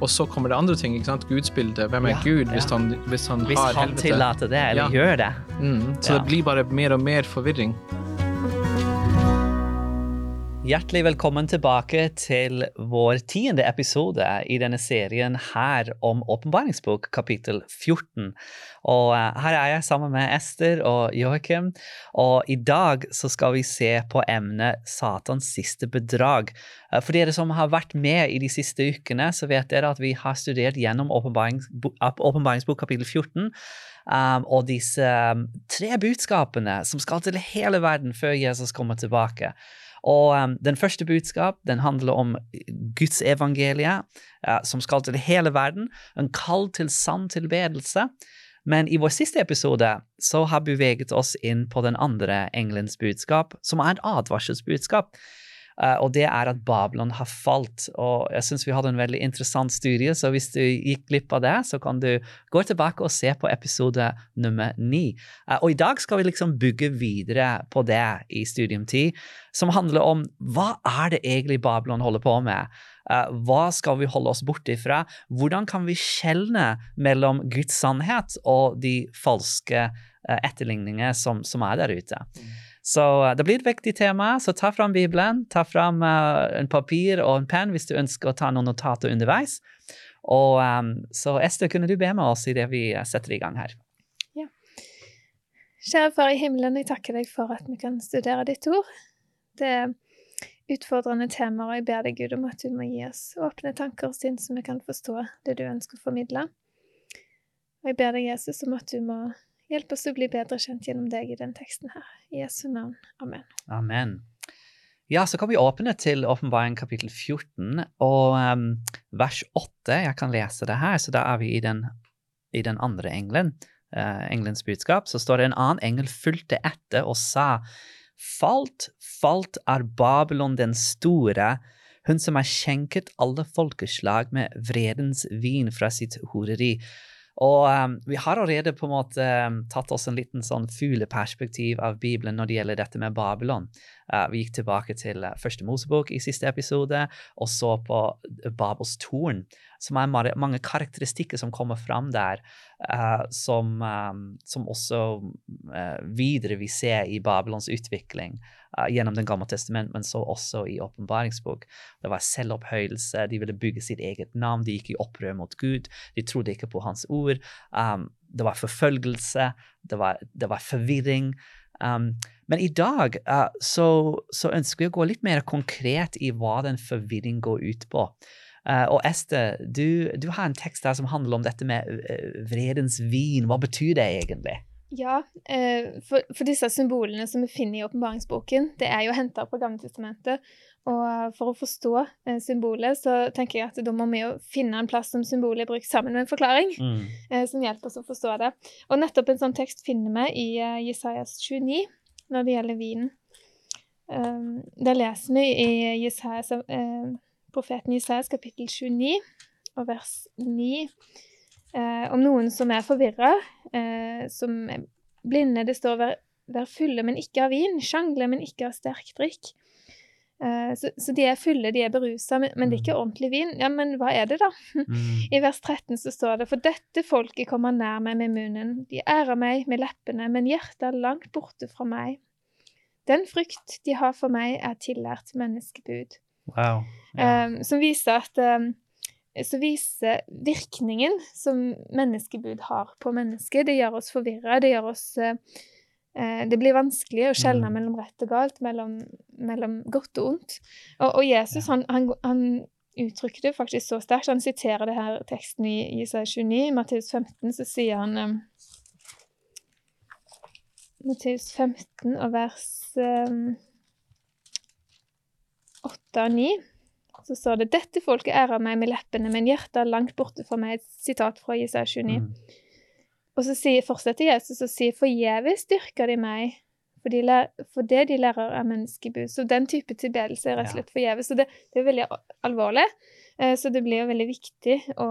og så kommer det andre ting. ikke sant? Gudsbildet. Hvem er Ja, Gud hvis ja. han, hvis han Hvis har han helvete? tillater det, eller Ja. gjør det. Mm, så det blir bare mer og mer forvirring. Hjertelig velkommen tilbake til vår tiende episode i denne serien her om åpenbaringsbok kapittel 14. Og eh, her er jeg sammen med Ester og Joakim, og i dag så skal vi se på emnet Satans siste bedrag. Eh, For dere som har vært med i de siste ukene, så vet dere at vi har studert gjennom åpenbaringsbok, åpenbaringsbok kapittel 14. Um, og disse tre budskapene som skal til hele verden før Jesus kommer tilbake. Og um, Den første budskap den handler om Guds evangelie, som skal til hele verden. En kall til sann tilbedelse. Men i vår siste episode så har vi beveget oss inn på den andre engelens budskap, som er et advarselsbudskap. Uh, og det er at Babylon har falt. Og jeg syns vi hadde en veldig interessant studie, så hvis du gikk glipp av det, så kan du gå tilbake og se på episode nummer ni. Uh, og i dag skal vi liksom bygge videre på det i Studium 10, som handler om hva er det egentlig Babylon holder på med? Uh, hva skal vi holde oss borte ifra? Hvordan kan vi skjelne mellom Guds sannhet og de falske etterligninger som, som er der ute? Så uh, det blir et viktig tema, så ta fram Bibelen, ta fram uh, en papir og en penn hvis du ønsker å ta noen notater underveis. Og um, Så Ester, kunne du be med oss i det vi uh, setter i gang her? Ja. Kjære Far i himmelen, jeg takker deg for at vi kan studere ditt ord. Det er utfordrende temaer, og jeg ber deg, Gud, om at du må gi oss åpne tanker og sinn, så vi kan forstå det du ønsker å formidle. Og jeg ber deg, Jesus, om at du må hjelpe oss å bli bedre kjent gjennom deg i den teksten her. I Jesu navn. Amen. Amen. Ja, så kan vi åpne til åpenbaring kapittel 14 og um, vers 8. Jeg kan lese det her, så da er vi i den, i den andre engelen. Uh, engelens budskap. Så står det en annen engel fulgte etter og sa Falt, falt er Babylon den store, hun som har skjenket alle folkeslag med vredens vin fra sitt horeri. Og um, vi har allerede på en måte um, tatt oss en liten sånn fugleperspektiv av Bibelen når det gjelder dette med Babylon. Uh, vi gikk tilbake til uh, første Mosebok i siste episode og så på uh, Babels torn, som er mange, karakteristikker som kommer fram der, uh, som, um, som også videre vi ser i Babylons utvikling gjennom Den gamle testament, men så også i åpenbaringsbok. Det var selvopphøyelse, de ville bygge sitt eget navn, de gikk i opprør mot Gud, de trodde ikke på hans ord. Um, det var forfølgelse, det var, det var forvirring. Um, men i dag uh, så, så, ønsker vi å gå litt mer konkret i hva den forvirring går ut på. Uh, og Ester, du, du, har en tekst der som handler om dette med uh, vredens vin. Hva betyr det egentlig? Ja, eh, for, for, disse symbolene som vi finner i åpenbaringsboken, det er jo henta fra Gammeltestamentet. Og for å forstå eh, symbolet, så tenker jeg at da må vi jo finne en plass som symbolet er brukt sammen med en forklaring, mm. eh, som hjelper oss å forstå det. Og nettopp en sånn tekst finner vi i Jesajas 29 når det gjelder vinen. Um, det leser vi i Jesajas, uh, profeten Jesajas kapittel 29 og vers 9 uh, om noen som er forvirra, som er blinde. Det står 'vær, vær fulle, men ikke av vin', 'sjangle, men ikke av sterk drikk'. Så, så, de er fulle, de er berusa, men, men, det er ikke ordentlig vin. Ja, men hva er det, da? Mm. I vers 13 så står det For dette folket kommer nær meg med munnen, de ærer meg med leppene, men hjertet er langt borte fra meg. Den frykt de har for meg, er tillært menneskebud. Wow. Yeah. Um, som viser at um, så viser virkningen som menneskebud har på mennesket. Det gjør oss forvirra, det gjør oss uh, det blir vanskelig å skjelne Mm. mellom rett og galt, mellom, mellom godt og ondt. Og, og Jesus han, han, han, uttrykker det faktisk så sterkt. Han siterer det her teksten i Jesaja 29. I Matteus 15 så sier han um, Matteus 15 og vers um, 8 og 9 så står det 'Dette folket ærer meg med leppene, men hjertet er langt borte fra meg'. Et sitat fra Jesaja 29. Mm. Og så sier, fortsetter Jesus og sier 'forgjeves dyrker de meg', for, de lær, for det de lærer er menneskebud. Så den type tilbedelse er rett og slett forgjeves. Så det, det er veldig alvorlig. Eh, så det blir jo veldig viktig å,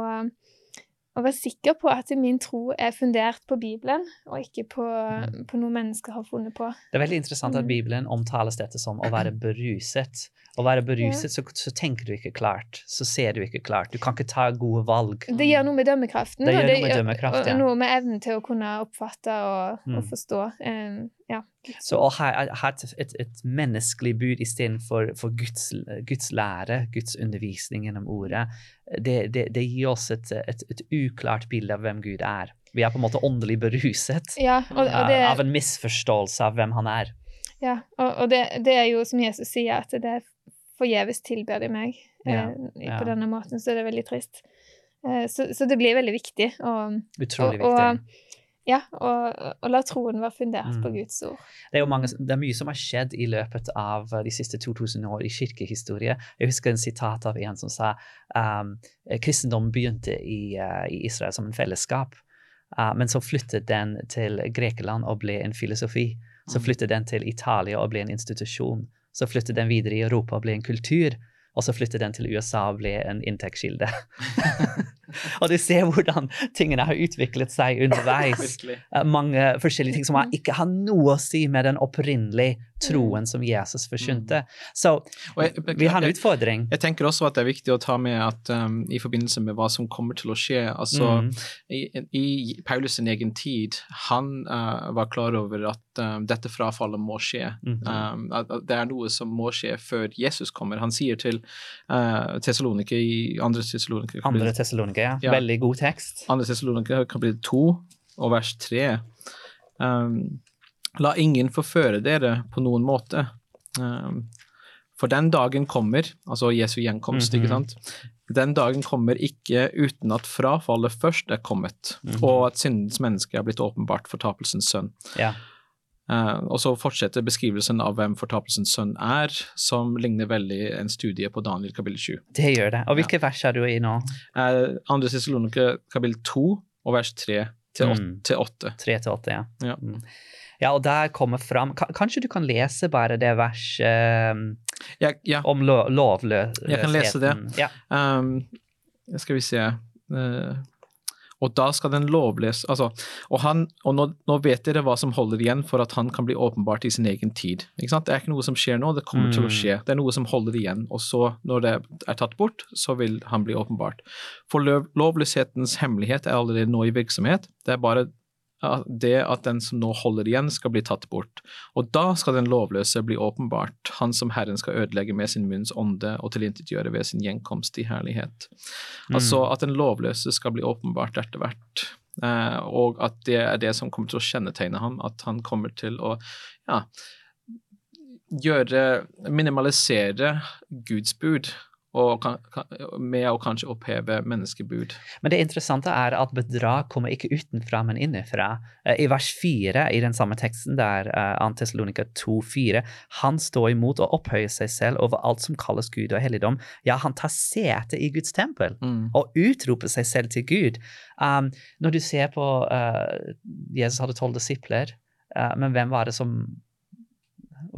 å være sikker på at min tro er fundert på Bibelen, og ikke på, Mm. på noe mennesker har funnet på. Det er veldig interessant at Mm. Bibelen omtales dette som å være beruset. Å være beruset, så, så tenker du ikke klart, så ser du ikke klart. Du kan ikke ta gode valg. Det gjør noe med dømmekraften. Det gjør noe med dømmekraft, og, ja. og noe med evnen til å kunne oppfatte og, Mm. og forstå. eh, ja. Så å ha, ha et, et, menneskelig bud istedenfor for Guds, Guds lære, Guds undervisning gjennom ordet, det, det, det gir oss et, et, et uklart bilde av hvem Gud er. Vi er på en måte åndelig beruset ja, og, og eh, det, av en misforståelse av hvem han er. ja, og, og det, det er jo som Jesus sier, at det er forgjeves tilber de meg Ja, eh, ja. på denne måten, så det er veldig trist. Eh, så, så det blir veldig viktig. Og, Utrolig viktig. og, ja, og, og la troen være fundert Mm. på Guds ord. Det er mange, det er mye som har skjedd i løpet av eh, de siste 2000 år i kirkehistorie. Jeg husker en sitat av en som sa um, kristendom begynte i, uh, i Israel som en fellesskap, uh, men så flyttet den til Grekeland og ble en filosofi. Så Mm. flyttet den til Italia og ble en institusjon. Så flyttet den videre i Europa og ble en kultur. Og så flyttet den til USA og ble en inntektskilde. og du ser hvordan tingene har utviklet seg underveis. Eh, mange forskjellige ting som har, ikke har noe å si med den opprinnelige troen som Jesus forkynte. Så Og jeg- vi har en utfordring. Jeg tenker også at det er viktig å ta med at um, i forbindelse med hva som kommer til å skje altså Mm. i, I Paulus sin egen tid, han uh, var klar over at um, dette frafallet må skje. Mhm. Um, at, at det er noe som må skje før Jesus kommer. Han sier til uh, Tessalonike i andre Tessalonike Andre Tessaloniker, ja. Ja. Veldig god tekst. andre Tessalonike kapittel 2 og vers 3. Um, La ingen forføre dere på noen måte. Um, for den dagen kommer, altså Jesu gjenkomst, Mhm. ikke sant. Den dagen kommer ikke uten at frafallet først er kommet, Mhm. og at syndens menneske er blitt åpenbart fortapelsens sønn. Ja. Uh, og så fortsetter beskrivelsen av hvem fortapelsens sønn er, som ligner veldig en studie på Daniel kapittel 7. Det gjør det. Og hvilke vers er du i nå? Uh, andre Tessalonike kapittel 2 og vers 3 til åt- Mm. til 8. Tre ja. Ja. Mm. Ja, og der kommer fram ka- Kanskje du kan lese bare det verset eh, Ja, ja. om lo lovløsheten? Jeg kan lese det. Ja. Um, skal vi se uh, Og da skal den lovlese Altså, og, han, og nå, nå vet dere hva som holder igjen for at han kan bli åpenbart i sin egen tid. Det er ikke noe som skjer nå, det kommer til å Mm. skje. Det er noe som holder igjen, og så, når det er tatt bort, så vil han bli åpenbart. For lov, lovløshetens hemmelighet er allerede nå i virksomhet. Det er bare det at den som nå holder igjen, skal bli tatt bort. Og da skal den lovløse bli åpenbart, han som Herren skal ødelegge med sin munns ånde og tilintetgjøre ved sin gjenkomst i herlighet. Altså at den lovløse skal bli åpenbart etter hvert. Eh, og at det er det som kommer til å kjennetegne ham, at han kommer til å ja, gjøre Minimalisere Guds bud. Og kan, kan, med å kanskje oppheve menneskebud. Men det interessante er at bedrag kommer ikke utenfra, men innenfra. Eh, I vers 4 i den samme teksten der, uh, Antesalonika 2,4, han står imot og opphøyer seg selv over alt som kalles Gud og helligdom. Ja, han tar sete i Guds tempel og utroper seg selv til Gud. Um, når du ser på uh, Jesus hadde tolv disipler, uh, men hvem var det som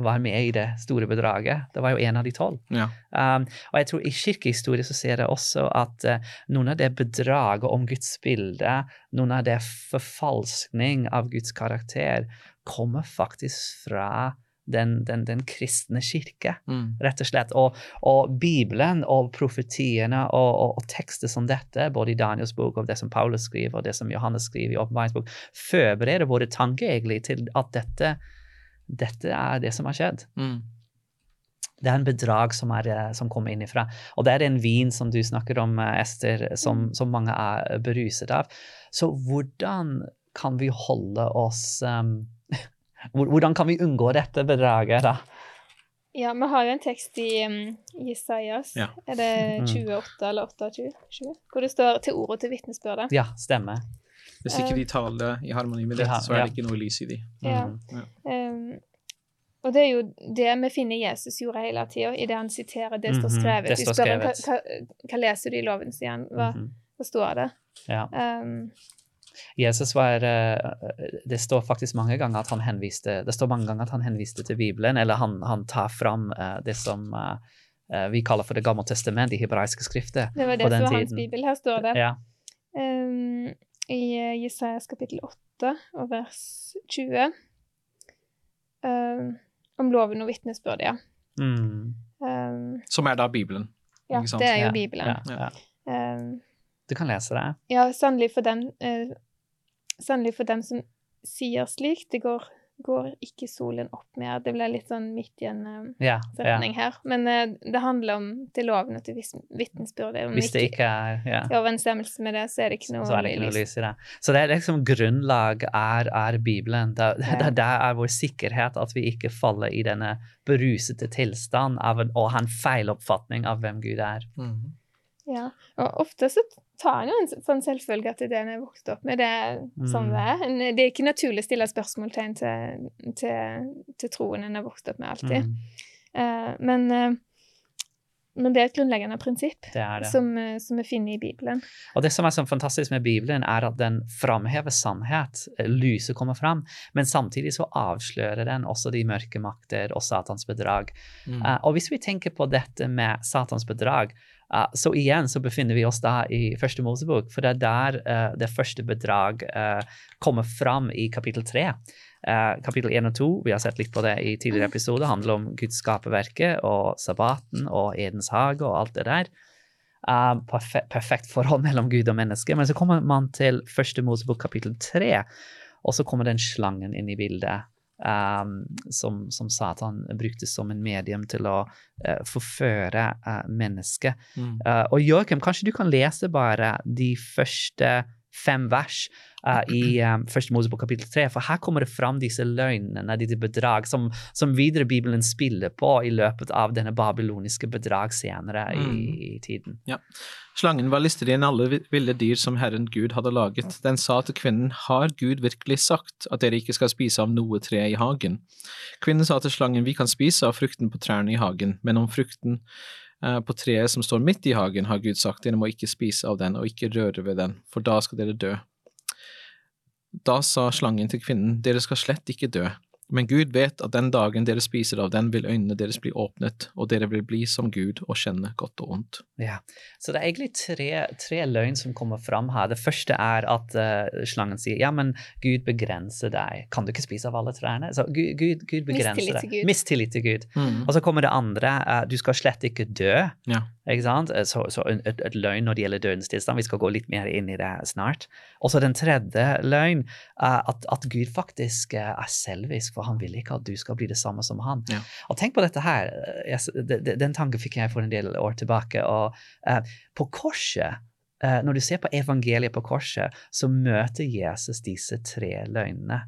var med i det store bedraget? Det var jo en av de tolv. Ja. Um, og jeg tror I kirkehistorie så ser jeg også at uh, noen av det bedraget om Guds bilde, noen av det forfalskning av Guds karakter, kommer faktisk fra den, den, den kristne kirke, Mm. rett og slett. Og, og Bibelen og profetiene og, og, og tekster som dette, både i Daniels bok og det som Paulus skriver, og det som Johannes skriver i åpenbaringsbok, forbereder våre tanker egentlig til at dette, dette er det som har skjedd. Mm. Det er en bedrag som, er, eh, som kommer innifra. Og det er en vin som du snakker om, eh, Ester, som, som mange er beruset av. Så hvordan kan vi holde oss um, Hvordan kan vi unngå dette bedraget, da? Ja, vi har jo en tekst i um, Jesajas. Ja. Er det Mm. 28 eller 28? 20? Hvor det står 'til ordet til vitnesbyrdet'. Ja, stemmer. Hvis ikke de taler i harmoni med det, så er det ikke noe lys i de. Ja. Um, og det er jo det vi finner Jesus gjorde hele tida, i det han siterer det står Mhm, skrevet. det står spør hva, skrevet. hva, hva leser du i loven, sier han. Hva, Mhm. hva står det? Ja. Um, Jesus var eh, Det står faktisk mange ganger at han henviste Det står mange ganger at han henviste til Bibelen, eller han, han tar fram eh, det som eh, eh, vi kaller for Det gamle testament, de hebraiske skrifter. det var det som var hans bibel. Her står det Ja. um, i eh, Jesajas kapittel 8 og vers 20 um, om loven og vitnesbyrdet, ja. Mm. Um, Som er da Bibelen. ja, Ikke sant? det er jo Bibelen. Ja, ja. Um, Du kan lese det. ja, sannelig for dem uh, Sannelig for dem som sier slik, det går, går ikke solen opp mer. Det ble litt sånn midt i en eh, Ja, ja. her. Men uh, det handler om til loven og til vitnesbyrdet. Om Hvis det ikke er ja. i overensstemmelse med det, så er det ikke noe så det ikke noe lys. i det. Så det er liksom grunnlag er, er Bibelen. Det, Ja. det, det er vår sikkerhet at vi ikke faller i denne berusete tilstand av en, å ha en feiloppfatning av hvem Gud er. Mm. Ja, og ofte så tar en jo en sånn selvfølge at det er det en er vokst opp med. Det er sånn Mm. det er. Det er ikke naturlig å stille spørsmålstegn til, til, til troen en har vokst opp med alltid. Mm, Uh, men, uh, men det er et grunnleggende prinsipp det er det. som, eh, som vi finner i Bibelen. Og det som er så fantastisk med Bibelen, er at den framhever sannhet. Lyset kommer fram, men samtidig så avslører den også de mørke makter og Satans bedrag. Mm. Uh, og hvis vi tenker på dette med Satans bedrag, eh, så igjen så befinner vi oss da i første Mosebok, for det er der uh, det første bedrag uh, kommer fram i kapittel tre. Eh, kapittel 1 og 2, vi har sett litt på det i tidligere episoder, handler om Guds skaperverke og sabbaten og Edens hage og alt det der. Perfekt, perfekt forhold mellom Gud og menneske. Men så kommer man til første Mosebok kapittel 3, og så kommer den slangen inn i bildet. Um, som, som Satan brukte som en medium til å eh, forføre uh, mennesket. Mm. Uh, og Joakim, kanskje du kan lese bare de første fem vers uh, i um, første Mosebok kapittel tre, for her kommer det fram disse løgnene, disse bedrag, som, som videre Bibelen spiller på i løpet av denne babyloniske bedrag senere i, Mm. i tiden. Slangen var listigere enn alle ville dyr som Herren Gud hadde laget. Den sa til kvinnen, har Gud virkelig sagt at dere ikke skal spise av noe tre i hagen? Kvinnen sa til slangen, vi kan spise av frukten på trærne i hagen, men om frukten på treet som står midt i hagen, har Gud sagt, dere må ikke spise av den og ikke røre ved den, for da skal dere dø. Da sa slangen til kvinnen, dere skal slett ikke dø, men Gud vet at den dagen dere spiser av den, vil øynene deres bli åpnet, og dere vil bli som Gud og kjenne godt og ondt. Ja, Så det er egentlig tre, tre løgn som kommer fram her. Det første er at uh, slangen sier ja, men Gud begrenser deg. Kan du ikke spise av alle trærne? Så Gud, Gud, Gud begrenser Mistillit deg. til Gud. Mistillit til Gud. Mm. Og så kommer det andre, uh, du skal slett ikke dø. Ja. Eh, Så, så en- et, et løgn når det gjelder dødens tilstand. Vi skal gå litt mer inn i det snart. Og så den tredje løgn, eh, at, at Gud faktisk eh, er selvisk, for han vil ikke at du skal bli det samme som han. Ja. Og tenk på dette her. Den tanken fikk jeg for en del år tilbake. og På korset, når du ser på evangeliet på korset, så møter Jesus disse tre løgnene.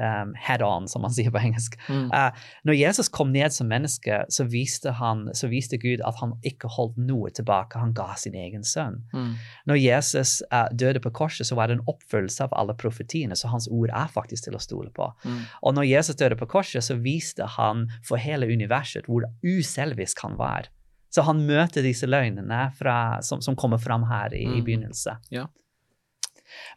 Um, head on, som man sier på engelsk. Mm. Uh, når Jesus kom ned som menneske, så viste, han, så viste Gud at han ikke holdt noe tilbake. Han ga sin egen sønn. Mm. Når Jesus uh, døde på korset, så var det en oppfølgelse av alle profetiene, så hans ord er faktisk til å stole på. Mm. Og når Jesus døde på korset, så viste han for hele universet hvor uselvisk han var. Så han møter disse løgnene fra, som, som kommer fram her i, i Mm. begynnelsen. Ja.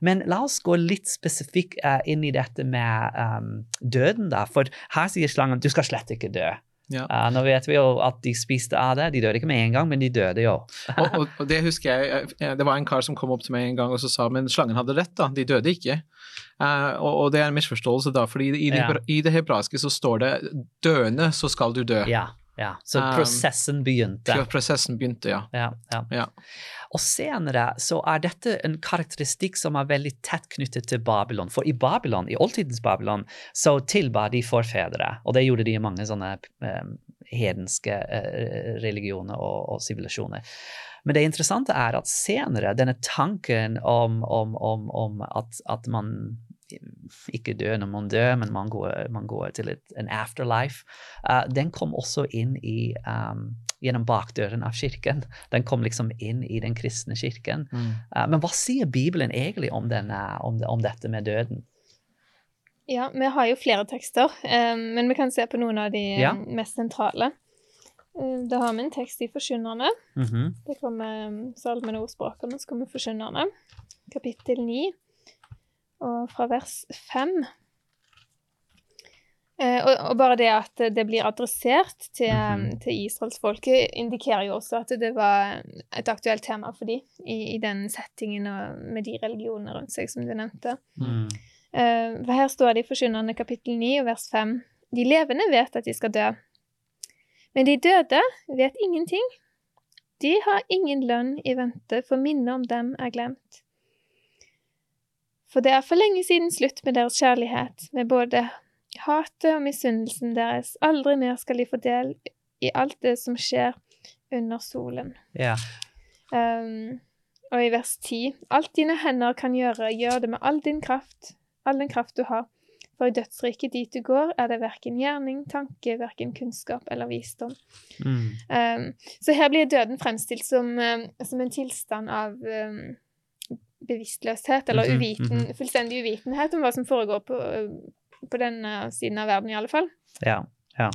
Men la oss gå litt spesifikt uh, inn i dette med um, døden, da. For her sier slangen du skal slett ikke dø. Ja. Uh, nå vet vi jo at de spiste av det. De døde ikke med en gang, men de døde jo. og, og, og det husker jeg, det var en kar som kom opp til meg en gang og så sa men slangen hadde rett, da, de døde ikke. Uh, og, og det er en misforståelse, da, fordi i Ja. i det hebraiske så står det døende, så skal du dø. Ja, ja. Så Um, prosessen begynte. Ja, prosessen begynte, ja. Ja, ja. Ja. Og senere så er dette en karakteristikk som er veldig tett knyttet til Babylon. For i Babylon, i oldtidens Babylon, så tilba de forfedre. Og det gjorde de i mange sånne um, hedenske uh, religioner og, og sivilisasjoner. Men det interessante er at senere, denne tanken om, om, om, om at, at man ikke dø når man dør, men man går, man går til et, en afterlife, Uh, den kom også inn i um, gjennom bakdøren av kirken. Den kom liksom inn i den kristne kirken. Mm. Uh, men hva sier Bibelen egentlig om, denne, om, om dette med døden? Ja, vi har jo flere tekster, um, men vi kan se på noen av de Ja. mest sentrale. Eh, Da har vi en tekst i Forkynnerne. -hmm. Det kommer um, Salmen og ordspråkene, så kommer Forkynnerne, kapittel 9, og fra vers 5. Eh, og, og bare det at det blir adressert til, Mhm. til israelsfolket, indikerer jo også at det var et aktuelt tema for dem i, i den settingen og med de religionene rundt seg som du nevnte. Mm. For her står det i Forkynnerne kapittel 9 og vers 5. De levende vet at de skal dø, men de døde vet ingenting. De har ingen lønn i vente, for minnet om dem er glemt. For det er for lenge siden slutt med deres kjærlighet, med både hatet og misunnelsen deres. Aldri mer skal de få del i alt det som skjer under solen. Ja. Um, og i vers 10.: Alt dine hender kan gjøre, gjør det med all din kraft, all den kraft du har. For i dødsriket dit du går, er det verken gjerning, tanke, verken kunnskap eller visdom. Mm. Um, så her blir døden fremstilt som, um, som en tilstand av um, bevisstløshet, eller Mhm, uviten, mhm. fullstendig uvitenhet om hva som foregår på, på den siden av verden, i alle fall. ja.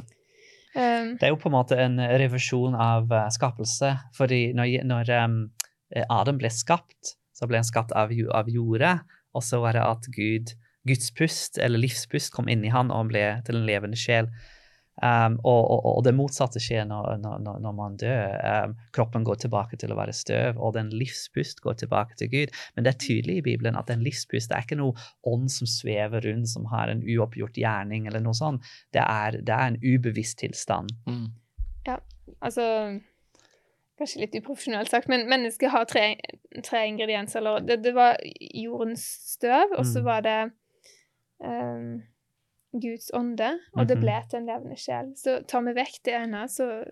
Um, Det er jo på en måte en revisjon av eh, skapelse. fordi når, når eh, Adam ble skapt, så ble han skapt av, av jordet. Og så var det at Gud, Guds pust, eller livspust, kom inn i han, og han ble til en levende sjel. Um, og, og, og det motsatte skjer når, når, når- man dør. Um, kroppen går tilbake til å være støv, og den livspust går tilbake til Gud. Men det er tydelig i Bibelen at den livspust det er ikke noe ånd som svever rundt, som har en uoppgjort gjerning, eller noe sånt. Det er, det er en ubevisst tilstand. Mm. altså Kanskje litt uprofesjonelt sagt, men mennesket har tre, tre ingredienser. Eller det, det var jordens støv, og så Mm. var det um, Guds ånde, og det Mhm. ble til en levende sjel. Så tar vi vekk det ene, så,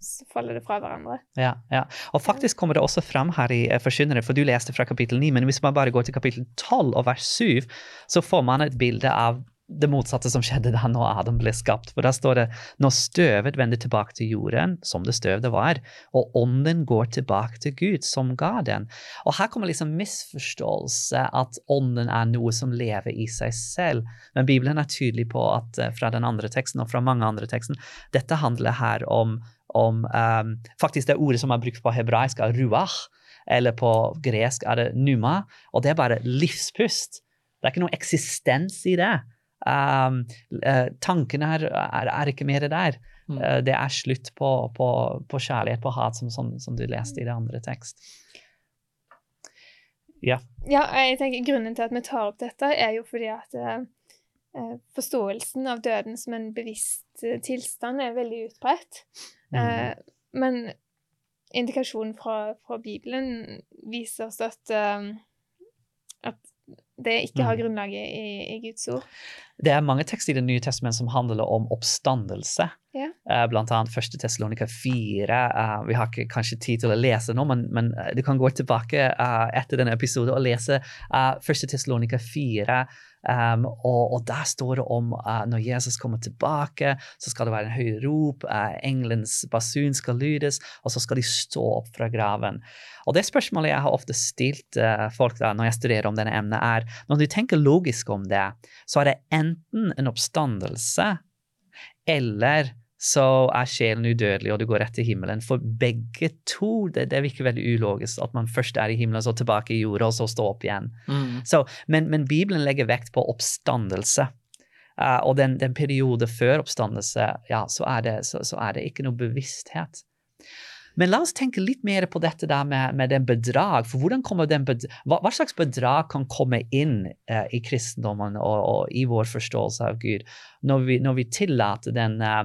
så faller det fra hverandre. Ja, ja. Og faktisk kommer det også fram her i eh, Forkynnere, for du leste fra kapittel 9, men hvis man bare går til kapittel 12 og vers 7, så får man et bilde av det motsatte som skjedde da når Adam ble skapt. For da står det når støvet vender tilbake til jorden, som det støv det var, og ånden går tilbake til Gud, som ga den. Og her kommer liksom misforståelse at ånden er noe som lever i seg selv. Men Bibelen er tydelig på at eh, fra den andre teksten og fra mange andre teksten, dette handler her om om um, faktisk det ordet som er brukt på hebraisk, er ruach, eller på gresk er det numa, og det er bare livspust. Det er ikke noe eksistens i det. Um, tankene er, er, er ikke mer der. Mm. Eh, det er slutt på, på, på kjærlighet, på hat, som, som, som du leste i det andre tekst. Ja, jeg tenker Grunnen til at vi tar opp dette, er jo fordi at eh, eh, forståelsen av døden som en bevisst tilstand er veldig utbredt. Mm. Eh, men indikasjonen fra, fra Bibelen viser oss at, eh, at det ikke har grunnlaget i, i Guds ord. Det er mange tekster i Det nye testamentet som handler om oppstandelse. Ja. Eh, blant annet 1. Tessalonika 4. eh, vi har ikke kanskje tid til å lese nå, men, men eh, du kan gå tilbake eh, etter denne episoden og lese uh, 1. Tessalonika 4. Um, og, og der står det om uh, når Jesus kommer tilbake, så skal det være en høy rop, uh, engelens basun skal lydes, og så skal de stå opp fra graven. Og det spørsmålet jeg har ofte stilt uh, folk da, når jeg studerer om denne emnet, er når du tenker logisk om det, så er det enten en oppstandelse, eller så er sjelen udødelig, og du går rett til himmelen. For begge to, det, det virker veldig ulogisk at man først er i himmelen, så tilbake i jorda, og så stå opp igjen. Mm. Så, men, men Bibelen legger vekt på oppstandelse. Uh, og den, den periode før oppstandelse, ja, så er, det, så, så er det ikke noe bevissthet. Men la oss tenke litt mer på dette der med, med den bedrag. For hvordan kommer den bedrag, hva, hva slags bedrag kan komme inn eh, i kristendommen og, og i vår forståelse av Gud når vi, når vi tillater den eh,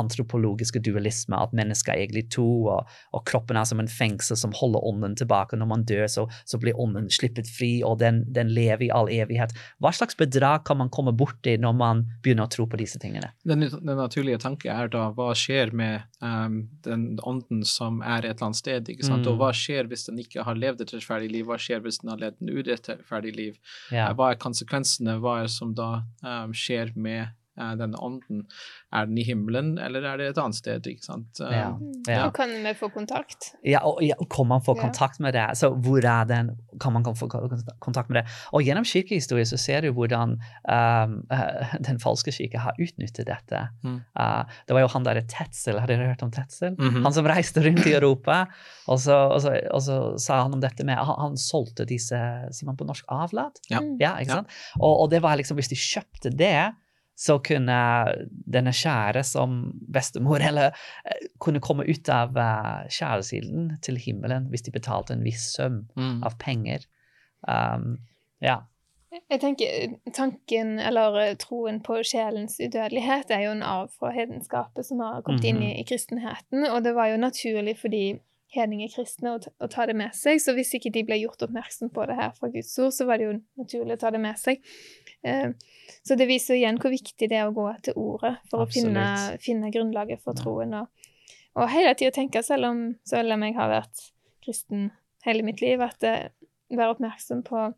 antropologiske dualisme, at mennesket er egentlig to, og, og kroppen er som en fengsel som holder ånden tilbake. Når man dør, så, så blir ånden slippet fri, og den, den lever i all evighet. Hva slags bedrag kan man komme borti når man begynner å tro på disse tingene? Den, den naturlige tanke er da hva skjer med um, den ånden som er et eller annet sted, ikke sant? Mm. og hva skjer hvis den ikke har levd et rettferdig liv, hva skjer hvis den har levd et urettferdig liv, Ja. Hva er konsekvensene, hva er det som da um, skjer med denne ånden, er den i himmelen, eller er det et annet sted, ikke sant? Um, Ja. Mm. Ja. Og kan vi få kontakt? Ja, og, ja, kan man få Ja. kontakt med det? Så hvor er den? Kan man få kontakt med det? Og gjennom kirkehistorie så ser du hvordan um, eh, den falske kirke har utnyttet dette. Mm. Uh, det var jo han derre Tetzel, har dere hørt om Tetzel? Mhm. Han som reiste rundt i Europa, og så, og så, og så sa han om dette med Han, han solgte disse, sier man på norsk, avlat? Ja. Mm. Ja, ikke Ja. sant? Og, og det var liksom, hvis de kjøpte det, så kunne denne kjære som bestemor eller eh, kunne komme ut av uh, kjæresilden til himmelen hvis de betalte en viss sum Mm. av penger. Um, ja. Jeg tenker eh, Tanken, eller eh, troen på sjelens udødelighet, er jo en arv fra hedenskapet som har kommet inn i, Mhm. i kristenheten, og det var jo naturlig for de hedninge kristne å, ta- ta det med seg, så hvis ikke de ble gjort oppmerksom på det her fra Guds ord, så var det jo naturlig å ta det med seg. Eh, Så det viser igjen hvor viktig det er å gå etter ordet for å finne, finne grunnlaget for troen. Og, og hele tida tenke, selv om, selv om jeg har vært kristen hele mitt liv, at eh, være oppmerksom på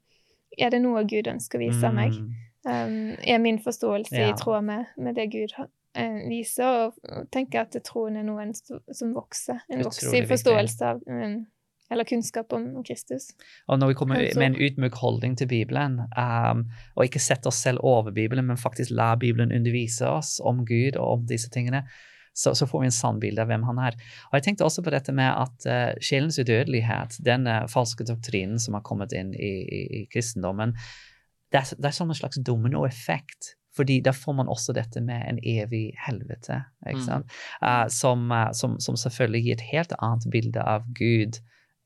er det noe Gud ønsker å vise meg? Mm. Um, er min forståelse Ja. i tråd med, med det Gud eh, viser? Og, tenke at troen er noe som vokser. En vokser i forståelse av um, Eller kunnskap om Kristus. Og når vi kommer med en ydmyk holdning til Bibelen, um, og ikke setter oss selv over Bibelen, men faktisk lar Bibelen undervise oss om Gud og om disse tingene, så, så får vi en sann bilde av hvem han er. Og jeg tenkte også på dette med at uh, sjelens udødelighet, den falske doktrinen som har kommet inn i, i, i kristendommen, det er, det er som en slags dominoeffekt. Fordi da får man også dette med en evig helvete, Mm. Uh, som, uh, som, som selvfølgelig gir et helt annet bilde av Gud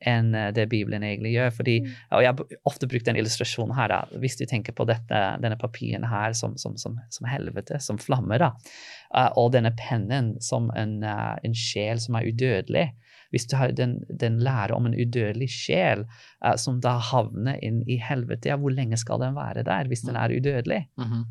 enn uh, det Bibelen egentlig gjør. fordi Mm. og jeg har ofte brukt en illustrasjon her. da, Hvis du tenker på dette, denne papiren her som, som, som, som helvete, som flammer, da, Uh, og denne pennen som en, uh, en sjel som er udødelig Hvis du har den, den lærer om en udødelig sjel uh, som da havner inn i helvete, ja, hvor lenge skal den være der hvis den er udødelig? Mhm.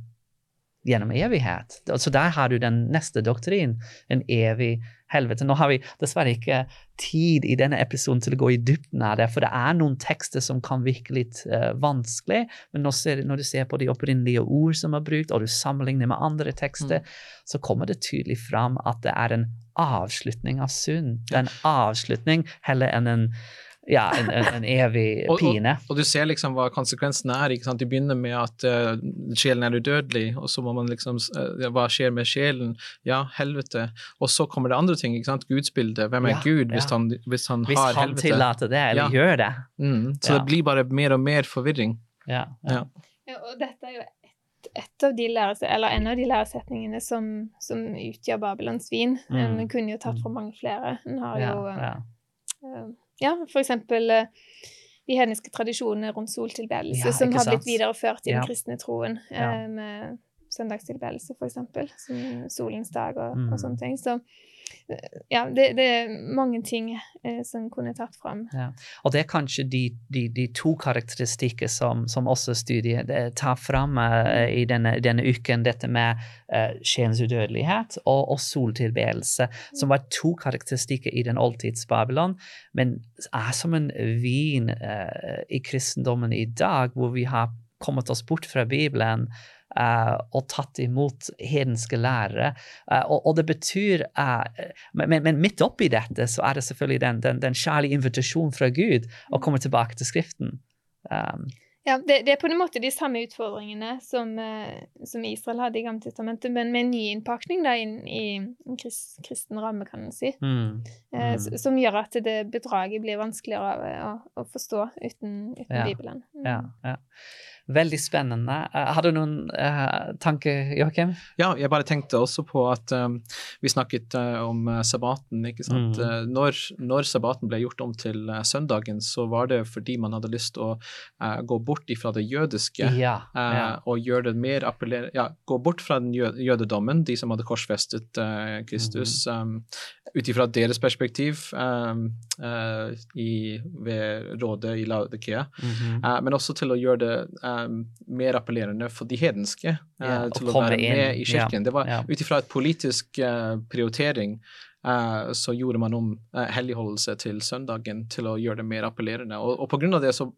Gjennom evighet. Så der har du den neste doktrin, en evig helvete. Nå har vi dessverre ikke tid i denne episoden til å gå i dybden av det, for det er noen tekster som kan virke litt uh, vanskelig, men ser, når du ser på de opprinnelige ord som er brukt, og du sammenligner med andre tekster, så kommer det tydelig fram at det er en avslutning av synd. Det er en avslutning heller enn en, ja, en, en, en evig Og- og- pine. Og du ser liksom hva konsekvensene er. ikke sant? De begynner med at uh, sjelen er udødelig, og så må man liksom uh, Hva skjer med sjelen? Ja, helvete. Og så kommer det andre ting. ikke sant? Gudsbildet. Hvem er Ja, Gud hvis ja. han, hvis han Hvis har han helvete? tillater det, eller Ja. gjør det. Mm. Så Ja. det blir bare mer og mer forvirring. Ja, Ja. Ja, og dette er jo et, et av de læres, eller en av de læresetningene som, som utgjør Babylons vin. Mm. En kunne jo tatt for mange flere. En har ja, jo ja. eh, ja, eksempel eh, de hedniske tradisjonene rundt soltilbedelse, Ja, som har blitt videreført i den kristne troen, Ja. med søndagstilbedelse, eksempel, som solens dag og, Mm. og sånne ting. Så ja, det, det er mange ting eh, som kunne tatt fram. Og det er kanskje de, de, de to karakteristikker som, som også studiet eh, tar fram eh, i denne, denne uken, dette med eh, sjelens udødelighet og, og soltilbedelse, som var to karakteristikker i den oldtids Babylon, men er som en vin eh, i kristendommen i dag, hvor vi har kommet oss bort fra Bibelen. Eh, og tatt imot hedenske lærere. Eh, og, og det betyr eh, men, men- midt oppi dette så er det selvfølgelig den, den, den kjærlige invitasjonen fra Gud å komme tilbake til Skriften. Um, Ja, det, det er på en måte de samme utfordringene som, som Israel hadde i Gammeltestamentet, men med en ny innpakning da, inn i en krist, kristen ramme, kan man si. mm, Eh, Mm. Som gjør at det bedraget blir vanskeligere å, å forstå uten, uten Ja, Bibelen. Mm. ja, ja. Veldig spennende. Eh, har du noen uh, tanker, Joakim? Ja, jeg bare tenkte også på at um, vi snakket uh, om sabbaten. ikke sant? Mm. Når, når sabbaten ble gjort om til uh, søndagen, så var det fordi man hadde lyst til å gå bort ifra det jødiske Ja. ja. og gjøre det mer appellere... Ja, gå bort fra den jø jødedommen, de som hadde korsfestet Kristus, mm. um, ut ifra deres perspektiv um, i, ved rådet i Laudikea. Mhm. Eh, men også til å gjøre det eh, mer appellerende for de hedenske eh, å til å være inn, med i kirken. Det var ja. ut ifra et politisk eh, prioritering eh, så gjorde man om helligholdelse til søndagen til å gjøre det mer appellerende. Og, og på grunn av det så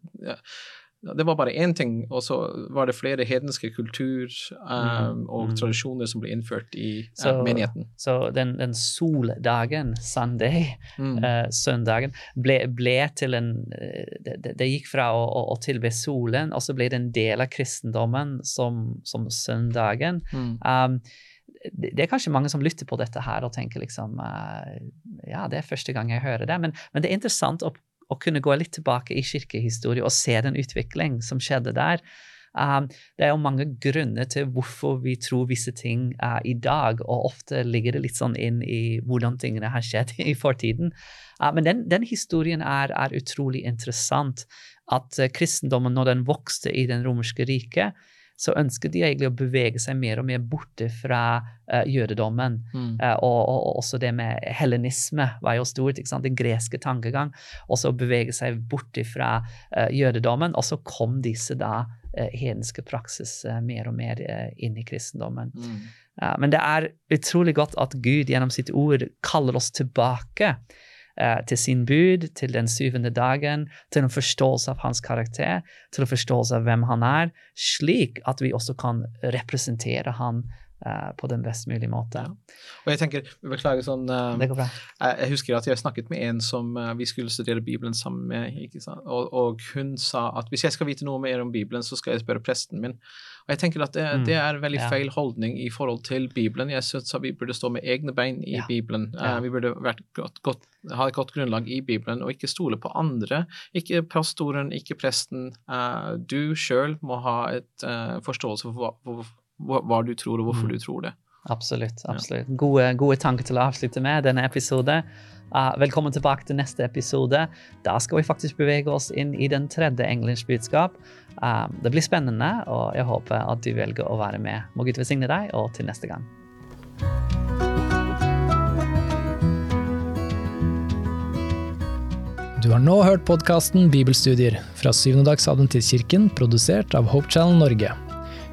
det var bare én ting, og så var det flere hedenske kultur um, Mm, og mm. tradisjoner som ble innført i eh, Så- menigheten. Så den, den soldagen, Sunday, Mm. uh, søndagen, ble, ble til en eh, det, det- det gikk fra å, å, å tilbe solen, og så ble det en del av kristendommen som, som søndagen. Mm. Um, det, det er kanskje mange som lytter på dette her og tenker liksom uh, Ja, det er første gang jeg hører det, men, men det er interessant å, å kunne gå litt tilbake i kirkehistorie og se den utvikling som skjedde der. Um, det er jo mange grunner til hvorfor vi tror visse ting uh, i dag, og ofte ligger det litt sånn inn i hvordan tingene har skjedd i fortiden. Uh, men den, den historien er, er, utrolig interessant. At uh, kristendommen, når den vokste i den romerske riket, så ønsket de egentlig å bevege seg mer og mer borte fra uh, jødedommen. Mm. Uh, og, og, også det med helenisme var jo stort. ikke sant? Den greske tankegang. Også å bevege seg bort fra uh, jødedommen. Og så kom disse da hedenske praksis mer og mer inn i kristendommen. Mm. men det er utrolig godt at Gud gjennom sitt ord kaller oss tilbake til sin bud, til den syvende dagen, til en forståelse av hans karakter, til en forståelse av hvem han er, slik at vi også kan representere han på den best mulige måte. Ja. Og jeg tenker, beklager sånn uh, Det går bra. Jeg, jeg, husker at jeg snakket med en som uh, vi skulle studere Bibelen sammen med, og, og, hun sa at hvis jeg skal vite noe mer om Bibelen, så skal jeg spørre presten min. Og jeg tenker at det, mm. det er en veldig ja. feil holdning i forhold til Bibelen. Jeg syns vi burde stå med egne bein i ja. Bibelen. Uh, vi burde godt, godt, ha et godt grunnlag i Bibelen, og ikke stole på andre. Ikke pastoren, ikke presten. Du sjøl må ha et forståelse for hva, hva, hva, hva, du tror, og hvorfor mm. du tror det. Absolutt. absolutt. Ja. Gode, gode tanker til å avslutte med denne episoden. Uh, velkommen tilbake til neste episode. Da skal vi faktisk bevege oss inn i den tredje engelens budskap. Uh, det blir spennende, og jeg håper at du velger å være med. Må Gud velsigne deg, og til neste gang. Du har nå hørt podkasten Bibelstudier fra Syvendedagsadventistkirken, produsert av Hope Channel Norge.